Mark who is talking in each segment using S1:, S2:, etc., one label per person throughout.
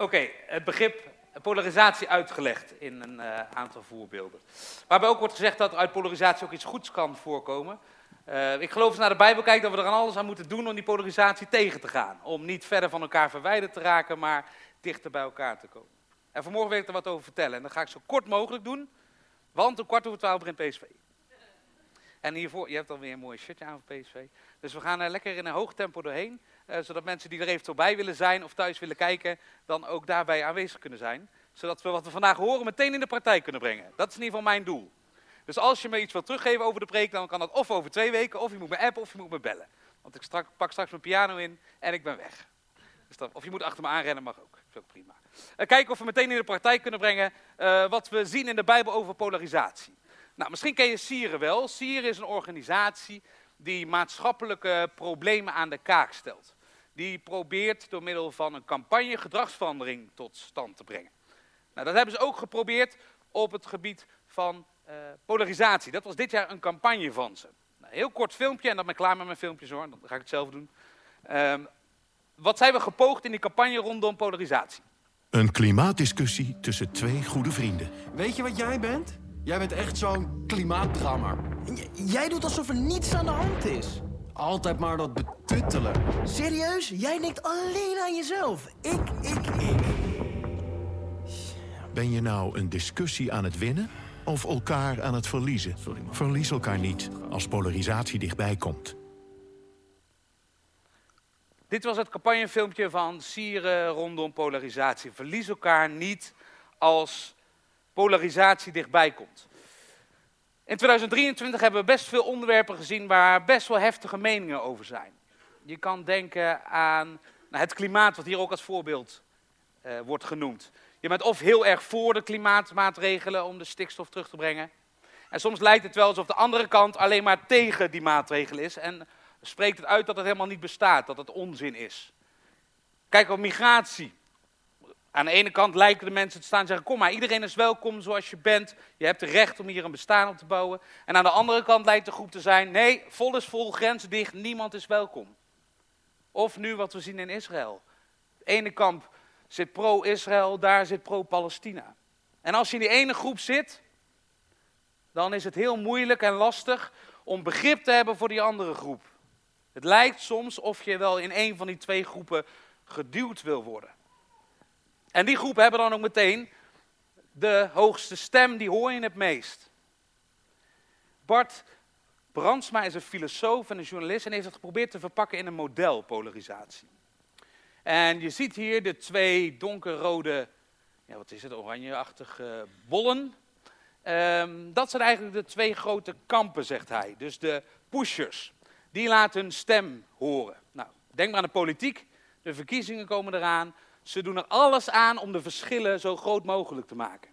S1: Oké, het begrip polarisatie uitgelegd in een uh, aantal voorbeelden. Waarbij ook wordt gezegd dat uit polarisatie ook iets goeds kan voorkomen. Uh, ik geloof als naar de Bijbel kijken dat we er aan alles aan moeten doen om die polarisatie tegen te gaan. Om niet verder van elkaar verwijderd te raken, maar dichter bij elkaar te komen. En vanmorgen wil ik er wat over vertellen. En dat ga ik zo kort mogelijk doen, want om kwart over twaalf begint PSV. En hiervoor, je hebt alweer een mooi shirtje aan van PSV. Dus we gaan er lekker in een hoog tempo doorheen. Uh, zodat mensen die er eventueel bij willen zijn of thuis willen kijken, dan ook daarbij aanwezig kunnen zijn. Zodat we wat we vandaag horen meteen in de praktijk kunnen brengen. Dat is in ieder geval mijn doel. Dus als je me iets wilt teruggeven over de preek, dan kan dat of over twee weken, of je moet me appen, of je moet me bellen. Want ik strak, pak straks mijn piano in en ik ben weg. Dus of je moet achter me aanrennen, mag ook. Dat is ook prima. Uh, kijken of we meteen in de praktijk kunnen brengen uh, wat we zien in de Bijbel over polarisatie. Nou, misschien ken je Sieren wel. Sieren is een organisatie die maatschappelijke problemen aan de kaak stelt. Die probeert door middel van een campagne gedragsverandering tot stand te brengen. Nou, dat hebben ze ook geprobeerd op het gebied van uh, polarisatie. Dat was dit jaar een campagne van ze. Nou, heel kort filmpje, en dan ben ik klaar met mijn filmpjes hoor, dan ga ik het zelf doen. Uh, wat zijn we gepoogd in die campagne rondom polarisatie?
S2: Een klimaatdiscussie tussen twee goede vrienden.
S3: Weet je wat jij bent? Jij bent echt zo'n klimaatdrammer. Jij doet alsof er niets aan de hand is. Altijd maar dat betuttelen.
S4: Serieus? Jij denkt alleen aan jezelf. Ik, ik, ik.
S2: Ben je nou een discussie aan het winnen of elkaar aan het verliezen? Verlies elkaar niet als polarisatie dichtbij komt.
S1: Dit was het campagnefilmpje van Sieren rondom polarisatie. Verlies elkaar niet als polarisatie dichtbij komt. In 2023 hebben we best veel onderwerpen gezien waar best wel heftige meningen over zijn. Je kan denken aan nou, het klimaat, wat hier ook als voorbeeld uh, wordt genoemd. Je bent of heel erg voor de klimaatmaatregelen om de stikstof terug te brengen. En soms lijkt het wel alsof de andere kant alleen maar tegen die maatregelen is. En spreekt het uit dat het helemaal niet bestaat, dat het onzin is. Kijk op migratie. Aan de ene kant lijken de mensen te staan en zeggen: Kom maar, iedereen is welkom zoals je bent. Je hebt het recht om hier een bestaan op te bouwen. En aan de andere kant lijkt de groep te zijn: Nee, vol is vol, grenzen dicht, niemand is welkom. Of nu wat we zien in Israël. De ene kamp zit pro-Israël, daar zit pro-Palestina. En als je in die ene groep zit, dan is het heel moeilijk en lastig om begrip te hebben voor die andere groep. Het lijkt soms of je wel in een van die twee groepen geduwd wil worden. En die groepen hebben dan ook meteen de hoogste stem, die hoor je het meest. Bart Brandsma is een filosoof en een journalist en heeft het geprobeerd te verpakken in een model polarisatie. En je ziet hier de twee donkerrode, ja, wat is het, oranjeachtige bollen. Um, dat zijn eigenlijk de twee grote kampen, zegt hij. Dus de pushers, die laten hun stem horen. Nou, denk maar aan de politiek. De verkiezingen komen eraan. Ze doen er alles aan om de verschillen zo groot mogelijk te maken.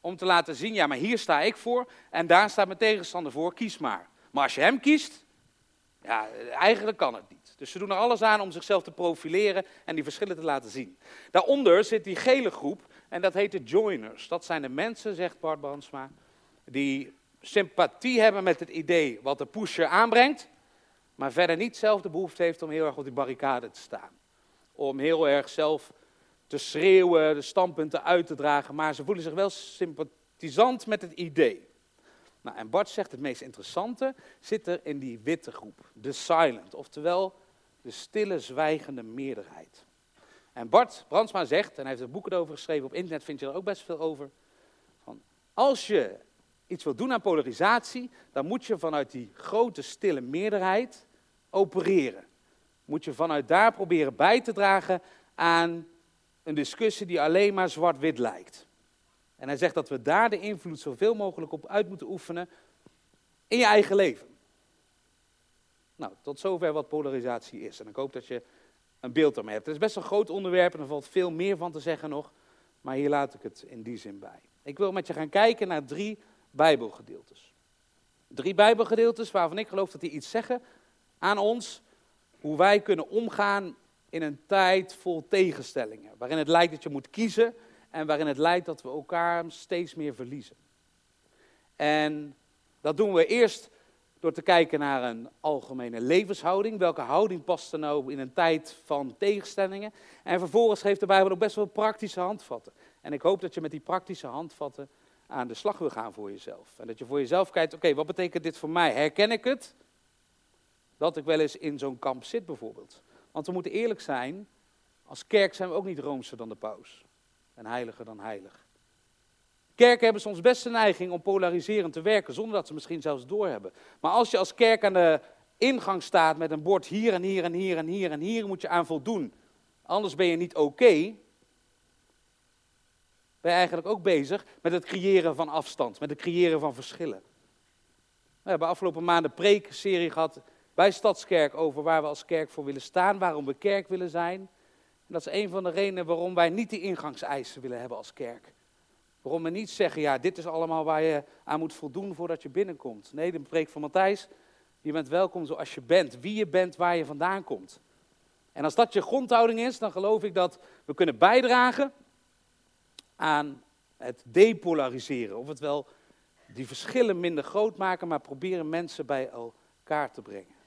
S1: Om te laten zien, ja, maar hier sta ik voor en daar staat mijn tegenstander voor, kies maar. Maar als je hem kiest, ja, eigenlijk kan het niet. Dus ze doen er alles aan om zichzelf te profileren en die verschillen te laten zien. Daaronder zit die gele groep en dat heet de joiners. Dat zijn de mensen, zegt Bart Bansma, die sympathie hebben met het idee wat de pusher aanbrengt, maar verder niet zelf de behoefte heeft om heel erg op die barricade te staan om heel erg zelf te schreeuwen, de standpunten uit te dragen, maar ze voelen zich wel sympathisant met het idee. Nou, en Bart zegt het meest interessante zit er in die witte groep, de silent, oftewel de stille, zwijgende meerderheid. En Bart Brandsma zegt, en hij heeft er boeken over geschreven, op internet vind je er ook best veel over, van als je iets wilt doen aan polarisatie, dan moet je vanuit die grote, stille meerderheid opereren moet je vanuit daar proberen bij te dragen aan een discussie die alleen maar zwart-wit lijkt. En hij zegt dat we daar de invloed zoveel mogelijk op uit moeten oefenen in je eigen leven. Nou, tot zover wat polarisatie is. En ik hoop dat je een beeld ermee hebt. Het is best een groot onderwerp en er valt veel meer van te zeggen nog. Maar hier laat ik het in die zin bij. Ik wil met je gaan kijken naar drie Bijbelgedeeltes. Drie Bijbelgedeeltes waarvan ik geloof dat die iets zeggen aan ons hoe wij kunnen omgaan in een tijd vol tegenstellingen. Waarin het lijkt dat je moet kiezen en waarin het lijkt dat we elkaar steeds meer verliezen. En dat doen we eerst door te kijken naar een algemene levenshouding. Welke houding past er nou in een tijd van tegenstellingen? En vervolgens geeft de Bijbel ook best wel praktische handvatten. En ik hoop dat je met die praktische handvatten aan de slag wil gaan voor jezelf. En dat je voor jezelf kijkt, oké, wat betekent dit voor mij? Herken ik het? Dat ik wel eens in zo'n kamp zit bijvoorbeeld. Want we moeten eerlijk zijn, als kerk zijn we ook niet roomser dan de paus. En heiliger dan heilig. Kerken hebben soms best de neiging om polariserend te werken, zonder dat ze misschien zelfs doorhebben. Maar als je als kerk aan de ingang staat met een bord hier en hier en hier en hier en hier moet je aan voldoen, anders ben je niet oké, ben je eigenlijk ook bezig met het creëren van afstand, met het creëren van verschillen. We hebben afgelopen maanden een preekserie gehad bij Stadskerk over waar we als kerk voor willen staan, waarom we kerk willen zijn. En dat is een van de redenen waarom wij niet die ingangseisen willen hebben als kerk. Waarom we niet zeggen, ja, dit is allemaal waar je aan moet voldoen voordat je binnenkomt. Nee, de preek van Matthijs, je bent welkom zoals je bent, wie je bent, waar je vandaan komt. En als dat je grondhouding is, dan geloof ik dat we kunnen bijdragen aan het depolariseren. Of het wel die verschillen minder groot maken, maar proberen mensen bij elkaar te brengen.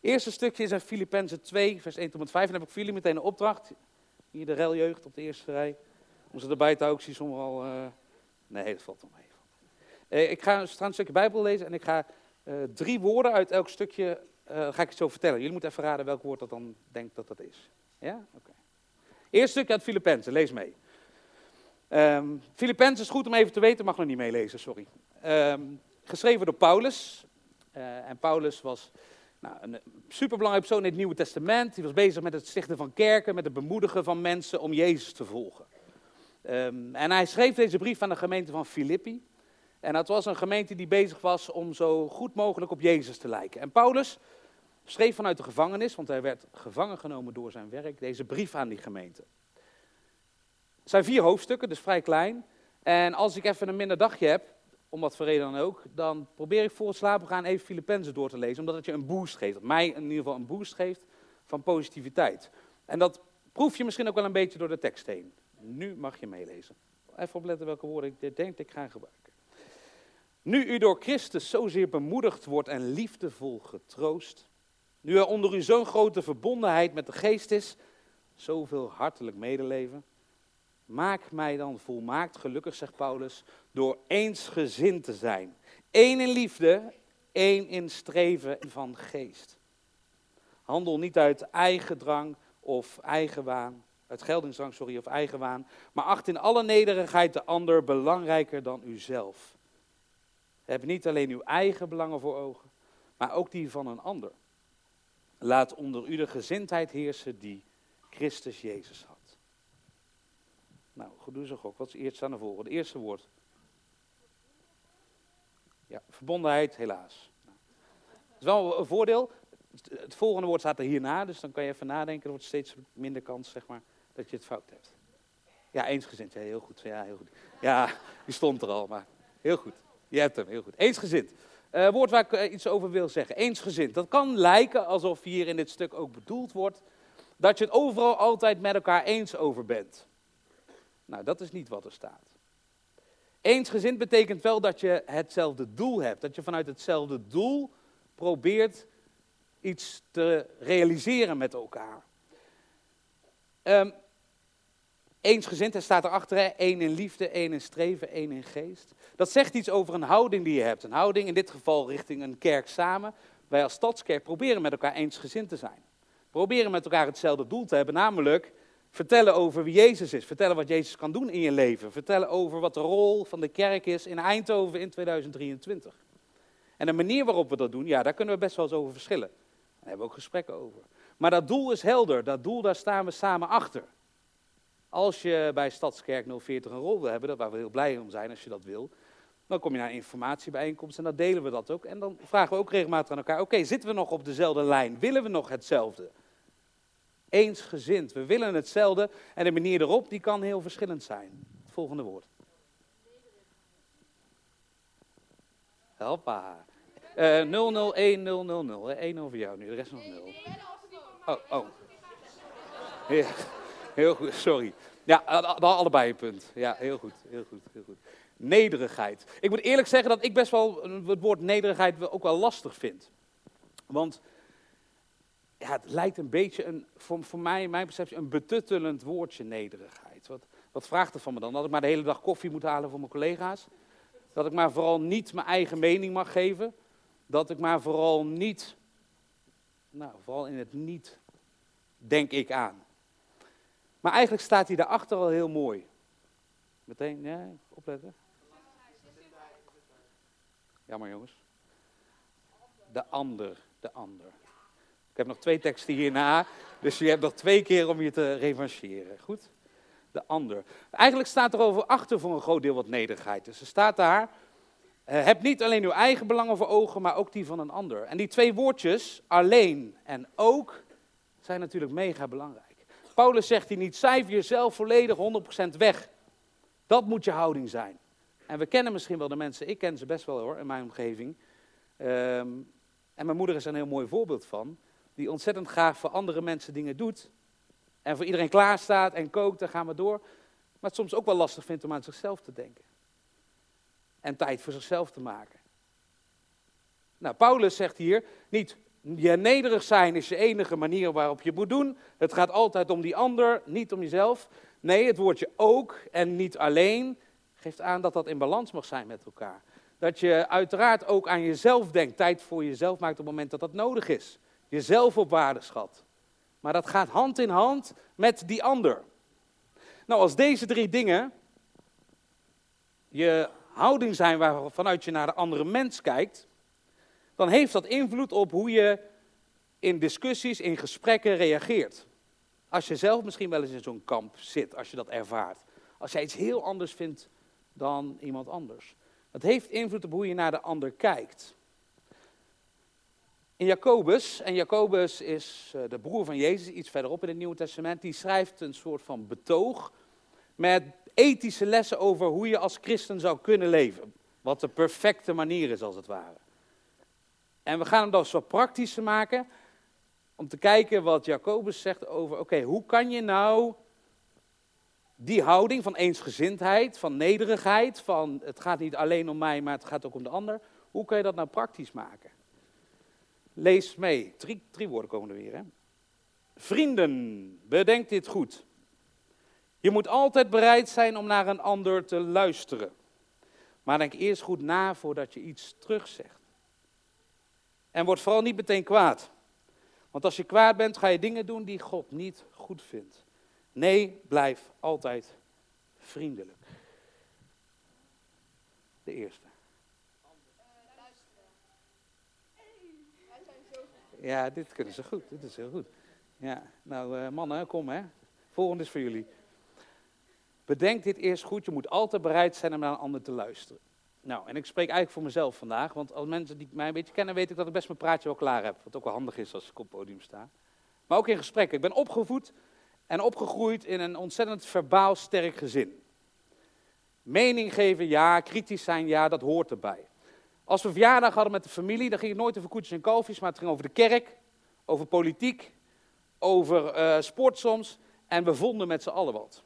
S1: Eerste stukje is in Filippenzen 2, vers 1 tot 5. En dan heb ik voor jullie meteen een opdracht. Hier de reljeugd op de eerste rij. Om ze erbij te houden, ik zie sommigen al... Uh... Nee, dat valt om mee. Uh, ik ga een stukje Bijbel lezen en ik ga uh, drie woorden uit elk stukje, ga ik het zo vertellen. Jullie moeten even raden welk woord dat dan denkt dat dat is. Ja? Oké. Okay. Eerste stukje uit Filippenzen, lees mee. Um, Filippenzen is goed om even te weten, mag nog niet meelezen, sorry. Um, geschreven door Paulus. en Paulus was nou, een superbelangrijk persoon in het Nieuwe Testament. Die was bezig met het stichten van kerken, met het bemoedigen van mensen om Jezus te volgen. Um, en hij schreef deze brief aan de gemeente van Filippi. En dat was een gemeente die bezig was om zo goed mogelijk op Jezus te lijken. En Paulus schreef vanuit de gevangenis, want hij werd gevangen genomen door zijn werk, deze brief aan die gemeente. Het zijn vier hoofdstukken, dus vrij klein. En als ik even een minder dagje heb, om wat voor reden dan ook, dan probeer ik voor het slapen gaan even Filippenzen door te lezen, omdat het je een boost geeft. Dat mij in ieder geval een boost geeft van positiviteit. En dat proef je misschien ook wel een beetje door de tekst heen. Nu mag je meelezen. Even opletten welke woorden ik denk ik ga gebruiken. Nu u door Christus zozeer bemoedigd wordt en liefdevol getroost, nu er onder u zo'n grote verbondenheid met de geest is, zoveel hartelijk medeleven, maak mij dan volmaakt gelukkig, zegt Paulus, door eensgezind te zijn. Eén in liefde, één in streven van geest. Handel niet uit eigen drang of eigen waan, uit geldingsdrang, sorry, of eigenwaan, maar acht in alle nederigheid de ander belangrijker dan uzelf. Heb niet alleen uw eigen belangen voor ogen, maar ook die van een ander. Laat onder u de gezindheid heersen die Christus Jezus had. Nou, goed doe zo gok. Wat is eerst aan de volgende? Het eerste woord. Ja, verbondenheid, helaas. Dat is wel een voordeel. Het volgende woord staat er hierna, dus dan kan je even nadenken. Er wordt steeds minder kans, zeg maar dat je het fout hebt. Ja, eensgezind. Ja, heel goed. Ja, heel goed. Ja, die stond er al, maar heel goed. Je hebt hem, heel goed. Eensgezind. Uh, woord waar ik uh, iets over wil zeggen. Eensgezind. Dat kan lijken alsof hier in dit stuk ook bedoeld wordt dat je het overal altijd met elkaar eens over bent. Nou, dat is niet wat er staat. Eensgezind betekent wel dat je hetzelfde doel hebt. Dat je vanuit hetzelfde doel probeert iets te realiseren met elkaar. Um, eensgezind, er staat erachter, één in liefde, één in streven, één in geest. Dat zegt iets over een houding die je hebt. Een houding in dit geval richting een kerk samen. Wij als stadskerk proberen met elkaar eensgezind te zijn. Proberen met elkaar hetzelfde doel te hebben, namelijk vertellen over wie Jezus is. Vertellen wat Jezus kan doen in je leven. Vertellen over wat de rol van de kerk is in Eindhoven in 2023. En de manier waarop we dat doen, ja, daar kunnen we best wel eens over verschillen. Daar hebben we ook gesprekken over. Maar dat doel is helder. Dat doel, daar staan we samen achter. Als je bij Stadskerk 040 een rol wil hebben, waar we heel blij om zijn als je dat wil, dan kom je naar een informatiebijeenkomst en dan delen we dat ook. En dan vragen we ook regelmatig aan elkaar, oké, zitten we nog op dezelfde lijn? Willen we nog hetzelfde? Eensgezind, we willen hetzelfde en de manier erop, die kan heel verschillend zijn. Het volgende woord. Hoppa. Uh, 001 000. 1 over jou nu, de rest nog 0. Oh, oh. Ja, heel goed, sorry. Ja, allebei een punt. Ja, heel goed, heel goed, heel goed. nederigheid. Ik moet eerlijk zeggen dat ik best wel het woord nederigheid ook wel lastig vind. Want ja, het lijkt een beetje, een, voor, voor mij, mijn perceptie, een betuttelend woordje nederigheid. Wat, wat vraagt er van me dan? Dat ik maar de hele dag koffie moet halen voor mijn collega's? Dat ik maar vooral niet mijn eigen mening mag geven? Dat ik maar vooral niet, nou, vooral in het niet, denk ik aan. Maar eigenlijk staat hij daarachter al heel mooi. Meteen, ja, opletten. Jammer jongens. De ander, de ander. Ik heb nog twee teksten hierna, dus je hebt nog twee keer om je te revancheren. Goed? De ander. Eigenlijk staat er over achter voor een groot deel wat nederigheid. Dus er staat daar, uh, heb niet alleen uw eigen belangen voor ogen, maar ook die van een ander. En die twee woordjes, alleen en ook, zijn natuurlijk mega belangrijk. Paulus zegt hier niet, cijfer jezelf volledig 100% weg. Dat moet je houding zijn. En we kennen misschien wel de mensen, ik ken ze best wel hoor, in mijn omgeving. Ehm, en mijn moeder is een heel mooi voorbeeld van, die ontzettend graag voor andere mensen dingen doet. En voor iedereen klaar staat en kookt, dan gaan we door. Maar het soms ook wel lastig vindt om aan zichzelf te denken. En tijd voor zichzelf te maken. Nou, Paulus zegt hier niet, je nederig zijn is je enige manier waarop je moet doen. Het gaat altijd om die ander, niet om jezelf. Nee, het woordje ook en niet alleen geeft aan dat dat in balans mag zijn met elkaar. Dat je uiteraard ook aan jezelf denkt, tijd voor jezelf maakt op het moment dat dat nodig is. Jezelf op waarde schat. Maar dat gaat hand in hand met die ander. Nou, als deze drie dingen je houding zijn waarvanuit je naar de andere mens kijkt, dan heeft dat invloed op hoe je in discussies, in gesprekken reageert. Als je zelf misschien wel eens in zo'n kamp zit, als je dat ervaart. Als jij iets heel anders vindt dan iemand anders. Dat heeft invloed op hoe je naar de ander kijkt. In Jacobus, en Jacobus is eh, de broer van Jezus, iets verderop in het Nieuwe Testament, die schrijft een soort van betoog met ethische lessen over hoe je als christen zou kunnen leven. Wat de perfecte manier is, als het ware. En we gaan hem dus wat praktischer maken, om te kijken wat Jacobus zegt over, oké, hoe kan je nou die houding van eensgezindheid, van nederigheid, van het gaat niet alleen om mij, maar het gaat ook om de ander, hoe kan je dat nou praktisch maken? Lees mee, drie, drie woorden komen er weer. Hè? Vrienden, bedenk dit goed. Je moet altijd bereid zijn om naar een ander te luisteren. Maar denk eerst goed na voordat je iets terugzegt. En word vooral niet meteen kwaad. Want als je kwaad bent, ga je dingen doen die God niet goed vindt. Nee, blijf altijd vriendelijk. De eerste. Ja, dit kunnen ze goed. Dit is heel goed. Ja, nou uh, mannen, kom hè. Volgende is voor jullie. Bedenk dit eerst goed. Je moet altijd bereid zijn om naar een ander te luisteren. Nou, en ik spreek eigenlijk voor mezelf vandaag. Want als mensen die mij een beetje kennen, weten ik dat ik best mijn praatje wel klaar heb. Wat ook wel handig is als ik op het podium sta. Maar ook in gesprekken. Ik ben opgevoed en opgegroeid in een ontzettend verbaal sterk gezin. Mening geven, ja. Kritisch zijn, ja. Dat hoort erbij. Als we verjaardag hadden met de familie, dan ging het nooit over koetjes en kalfjes, maar het ging over de kerk, over politiek, over uh, sport soms. En we vonden met z'n allen wat.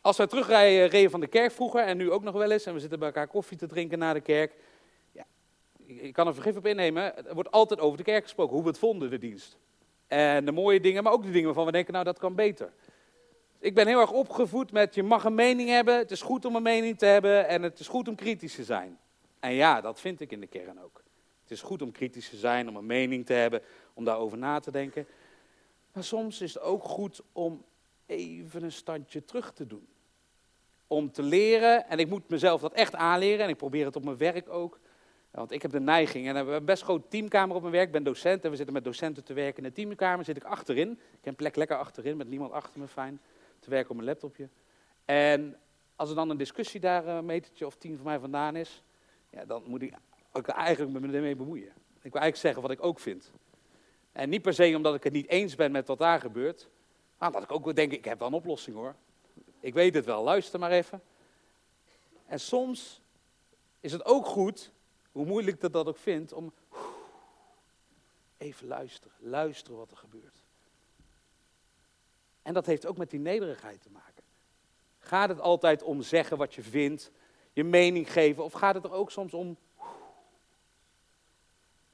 S1: Als wij terugrijden reden van de kerk vroeger, en nu ook nog wel eens, en we zitten bij elkaar koffie te drinken na de kerk. Ja, ik kan er vergif op innemen, er wordt altijd over de kerk gesproken, hoe we het vonden, de dienst. En de mooie dingen, maar ook de dingen waarvan we denken, nou dat kan beter. Ik ben heel erg opgevoed met, je mag een mening hebben, het is goed om een mening te hebben en het is goed om kritisch te zijn. En ja, dat vind ik in de kern ook. Het is goed om kritisch te zijn, om een mening te hebben, om daarover na te denken. Maar soms is het ook goed om even een standje terug te doen. Om te leren, en ik moet mezelf dat echt aanleren, en ik probeer het op mijn werk ook. Want ik heb de neiging, en we hebben een best groot teamkamer op mijn werk, ik ben docent en we zitten met docenten te werken. In de teamkamer zit ik achterin, ik heb een plek lekker achterin, met niemand achter me, fijn, te werken op mijn laptopje. En als er dan een discussie daar een metertje of tien van mij vandaan is, ja, dan moet ik ook eigenlijk me ermee bemoeien. Ik wil eigenlijk zeggen wat ik ook vind. En niet per se omdat ik het niet eens ben met wat daar gebeurt, maar omdat ik ook denk, ik heb wel een oplossing hoor. Ik weet het wel, luister maar even. En soms is het ook goed, hoe moeilijk dat dat ook vindt, om even luisteren, luisteren wat er gebeurt. En dat heeft ook met die nederigheid te maken. Gaat het altijd om zeggen wat je vindt je mening geven? Of gaat het er ook soms om,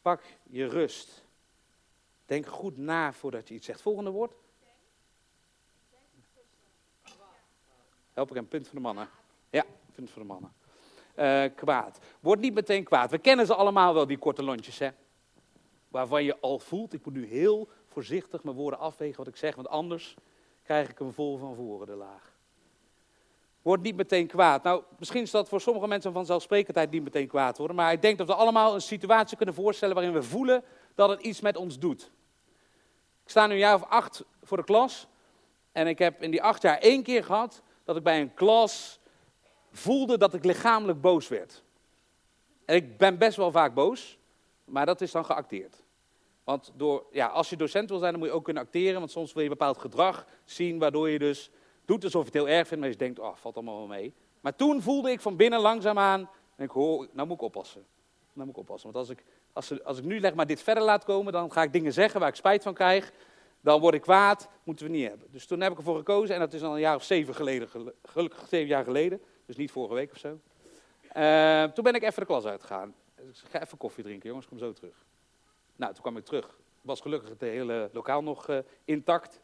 S1: pak je rust. Denk goed na voordat je iets zegt. Volgende woord. Help ik een punt van de mannen. Ja, punt van de mannen. Uh, kwaad. Word niet meteen kwaad. We kennen ze allemaal wel, die korte lontjes, hè? Waarvan je al voelt, ik moet nu heel voorzichtig mijn woorden afwegen wat ik zeg, want anders krijg ik hem vol van voren de laag. Word niet meteen kwaad. Nou, misschien is dat voor sommige mensen vanzelfsprekendheid niet meteen kwaad worden, maar ik denk dat we allemaal een situatie kunnen voorstellen waarin we voelen dat het iets met ons doet. Ik sta nu een jaar of acht voor de klas en ik heb in die acht jaar één keer gehad dat ik bij een klas voelde dat ik lichamelijk boos werd. En ik ben best wel vaak boos, maar dat is dan geacteerd. Want door, ja, als je docent wil zijn, dan moet je ook kunnen acteren, want soms wil je bepaald gedrag zien, waardoor je dus doet alsof je het heel erg vindt, maar je denkt, oh, valt allemaal wel mee. Maar toen voelde ik van binnen langzaamaan, en ik hoor, nou moet ik oppassen. Nou moet ik oppassen, want als ik, als, als ik nu leg maar dit verder laat komen, dan ga ik dingen zeggen waar ik spijt van krijg. Dan word ik kwaad, moeten we niet hebben. Dus toen heb ik ervoor gekozen, en dat is al een jaar of zeven geleden, gelukkig zeven jaar geleden, dus niet vorige week of zo. Uh, toen ben ik even de klas uitgegaan. Ik ga even koffie drinken, jongens, kom zo terug. Nou, toen kwam ik terug. Was gelukkig het hele lokaal nog uh, intact.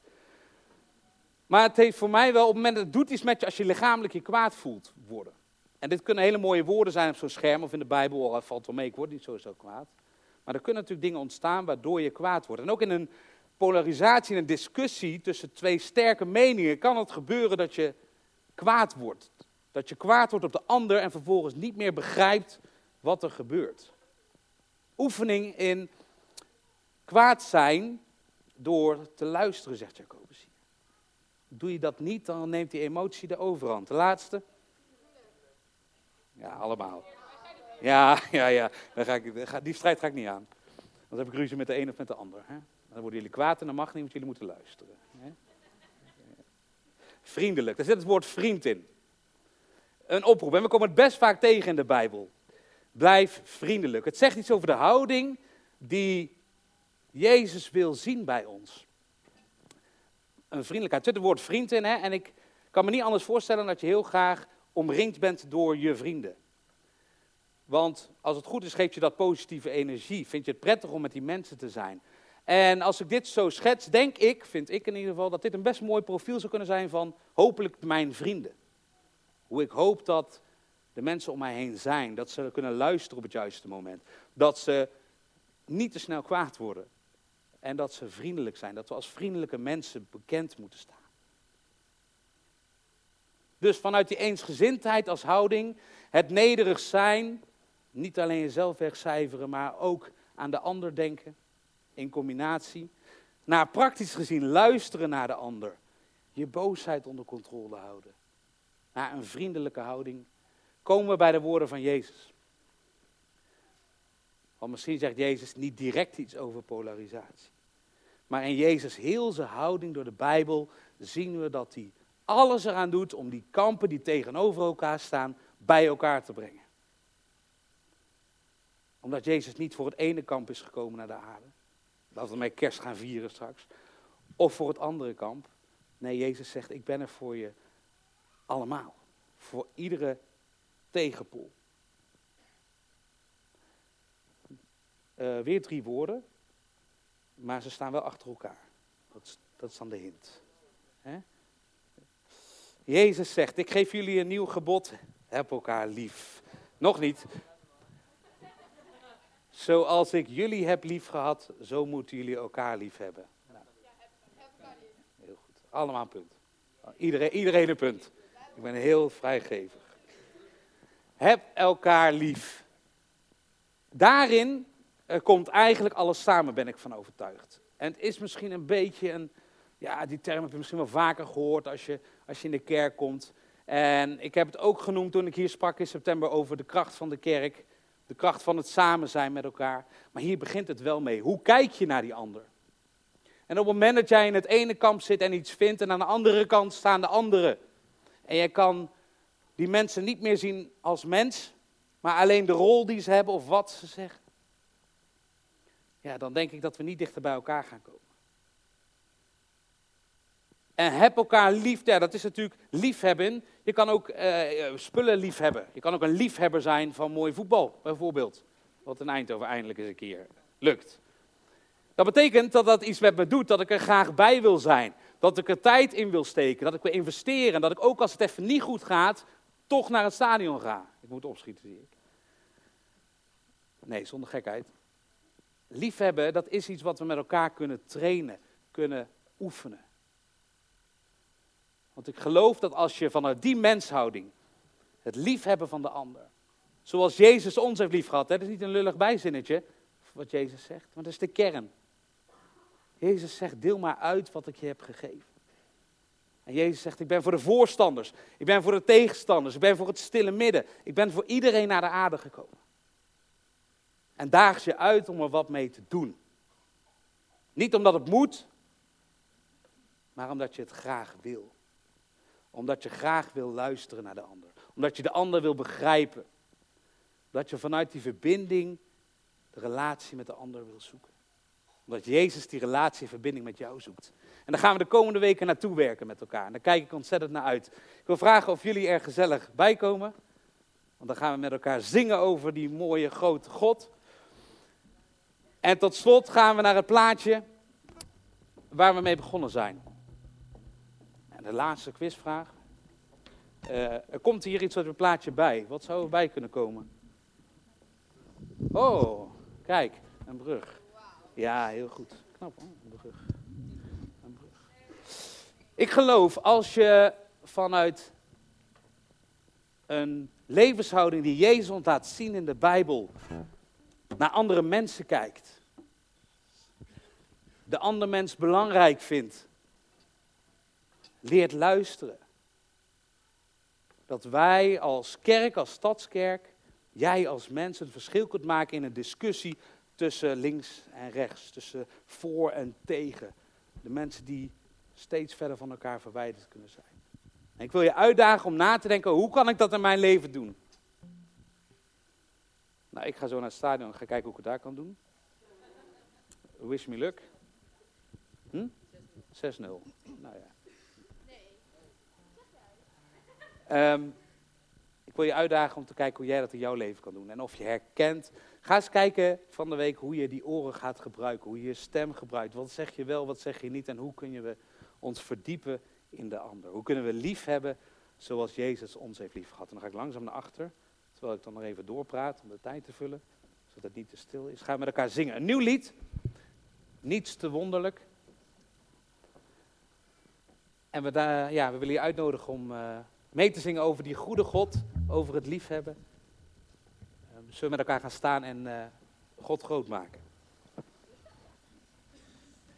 S1: Maar het heeft voor mij wel, op het moment dat het doet iets met je als je lichamelijk je kwaad voelt worden. En dit kunnen hele mooie woorden zijn op zo'n scherm of in de Bijbel, oh, valt wel mee, ik word niet zo kwaad. Maar er kunnen natuurlijk dingen ontstaan waardoor je kwaad wordt. En ook in een polarisatie, in een discussie tussen twee sterke meningen, kan het gebeuren dat je kwaad wordt. Dat je kwaad wordt op de ander en vervolgens niet meer begrijpt wat er gebeurt. Oefening in kwaad zijn door te luisteren, zegt Jacobus. Doe je dat niet, dan neemt die emotie de overhand. De laatste? Ja, allemaal. Ja, ja, ja. Dan ga ik, die strijd ga ik niet aan. Dan heb ik ruzie met de een of met de ander. Hè? Dan worden jullie kwaad en dan mag niet, want jullie moeten luisteren. Hè? Vriendelijk, daar zit het woord vriend in. Een oproep. En we komen het best vaak tegen in de Bijbel. Blijf vriendelijk. Het zegt iets over de houding die Jezus wil zien bij ons een vriendelijkheid. Er zit het woord vriend in, hè? en ik kan me niet anders voorstellen dat je heel graag omringd bent door je vrienden. Want als het goed is, geeft je dat positieve energie. Vind je het prettig om met die mensen te zijn. En als ik dit zo schets, denk ik, vind ik in ieder geval, dat dit een best mooi profiel zou kunnen zijn van hopelijk mijn vrienden. Hoe ik hoop dat de mensen om mij heen zijn, dat ze kunnen luisteren op het juiste moment. Dat ze niet te snel kwaad worden. En dat ze vriendelijk zijn. Dat we als vriendelijke mensen bekend moeten staan. Dus vanuit die eensgezindheid als houding, het nederig zijn, niet alleen jezelf wegcijferen, maar ook aan de ander denken in combinatie. Naar praktisch gezien luisteren naar de ander, je boosheid onder controle houden. Naar een vriendelijke houding komen we bij de woorden van Jezus. Want misschien zegt Jezus niet direct iets over polarisatie. Maar in Jezus heel zijn houding door de Bijbel zien we dat hij alles eraan doet om die kampen die tegenover elkaar staan bij elkaar te brengen. Omdat Jezus niet voor het ene kamp is gekomen naar de aarde. Dat we met kerst gaan vieren straks. Of voor het andere kamp. Nee, Jezus zegt, ik ben er voor je allemaal. Voor iedere tegenpool. Uh, weer drie woorden, maar ze staan wel achter elkaar. Dat is, dat is dan de hint. Jezus zegt, ik geef jullie een nieuw gebod, heb elkaar lief. Nog niet. Zoals ik jullie heb lief gehad, zo moeten jullie elkaar lief hebben. Nou. Heel goed. Allemaal een punt. Iedereen, iedereen een punt. Ik ben heel vrijgevig. Heb elkaar lief. Daarin komt eigenlijk alles samen, ben ik van overtuigd. En het is misschien een beetje een, ja, die term heb je misschien wel vaker gehoord als je, als je in de kerk komt. En ik heb het ook genoemd toen ik hier sprak in september over de kracht van de kerk. De kracht van het samen zijn met elkaar. Maar hier begint het wel mee. Hoe kijk je naar die ander? En op het moment dat jij in het ene kamp zit en iets vindt, en aan de andere kant staan de anderen. En jij kan die mensen niet meer zien als mens, maar alleen de rol die ze hebben of wat ze zeggen ja, dan denk ik dat we niet dichter bij elkaar gaan komen. En heb elkaar lief. Ja, dat is natuurlijk liefhebben. Je kan ook uh, spullen liefhebben. Je kan ook een liefhebber zijn van mooi voetbal, bijvoorbeeld. Wat in Eindhoven eindelijk eens een keer lukt. Dat betekent dat dat iets met me doet, dat ik er graag bij wil zijn. Dat ik er tijd in wil steken, dat ik wil investeren. Dat ik ook als het even niet goed gaat, toch naar het stadion ga. Ik moet opschieten, zie ik. Nee, zonder gekheid. Liefhebben, dat is iets wat we met elkaar kunnen trainen, kunnen oefenen. Want ik geloof dat als je vanuit die menshouding het liefhebben van de ander, zoals Jezus ons heeft liefgehad, dat is niet een lullig bijzinnetje wat Jezus zegt, maar dat is de kern. Jezus zegt, deel maar uit wat ik je heb gegeven. En Jezus zegt, ik ben voor de voorstanders, ik ben voor de tegenstanders, ik ben voor het stille midden, ik ben voor iedereen naar de aarde gekomen. En daag je uit om er wat mee te doen. Niet omdat het moet, maar omdat je het graag wil. Omdat je graag wil luisteren naar de ander. Omdat je de ander wil begrijpen. Dat je vanuit die verbinding de relatie met de ander wil zoeken. Omdat Jezus die relatie en verbinding met jou zoekt. En daar gaan we de komende weken naartoe werken met elkaar. En daar kijk ik ontzettend naar uit. Ik wil vragen of jullie er gezellig bij komen. Want dan gaan we met elkaar zingen over die mooie grote God. En tot slot gaan we naar het plaatje waar we mee begonnen zijn. En de laatste quizvraag. Uh, er komt hier iets uit het plaatje bij. Wat zou erbij kunnen komen? Oh, kijk, een brug. Ja, heel goed. Knap hoor, een brug. Een brug. Ik geloof als je vanuit een levenshouding die Jezus laat zien in de Bijbel naar andere mensen kijkt, de andere mens belangrijk vindt, leert luisteren. Dat wij als kerk, als stadskerk, jij als mens het verschil kunt maken in een discussie tussen links en rechts, tussen voor en tegen. De mensen die steeds verder van elkaar verwijderd kunnen zijn. En ik wil je uitdagen om na te denken, hoe kan ik dat in mijn leven doen? Nou, ik ga zo naar het stadion en ga kijken hoe ik het daar kan doen. Wish me luck. Hm? 6-0. Nou ja. Um, ik wil je uitdagen om te kijken hoe jij dat in jouw leven kan doen. En of je herkent. Ga eens kijken van de week hoe je die oren gaat gebruiken. Hoe je je stem gebruikt. Wat zeg je wel, wat zeg je niet. En hoe kunnen we ons verdiepen in de ander. Hoe kunnen we lief hebben zoals Jezus ons heeft lief gehad. En dan ga ik langzaam naar achter. Terwijl ik dan nog even doorpraat om de tijd te vullen. Zodat het niet te stil is. Gaan we met elkaar zingen. Een nieuw lied. Niets te wonderlijk. En we, daar, ja, we willen je uitnodigen om uh, mee te zingen over die goede God, over het liefhebben. Uh, zullen we met elkaar gaan staan en uh, God groot maken.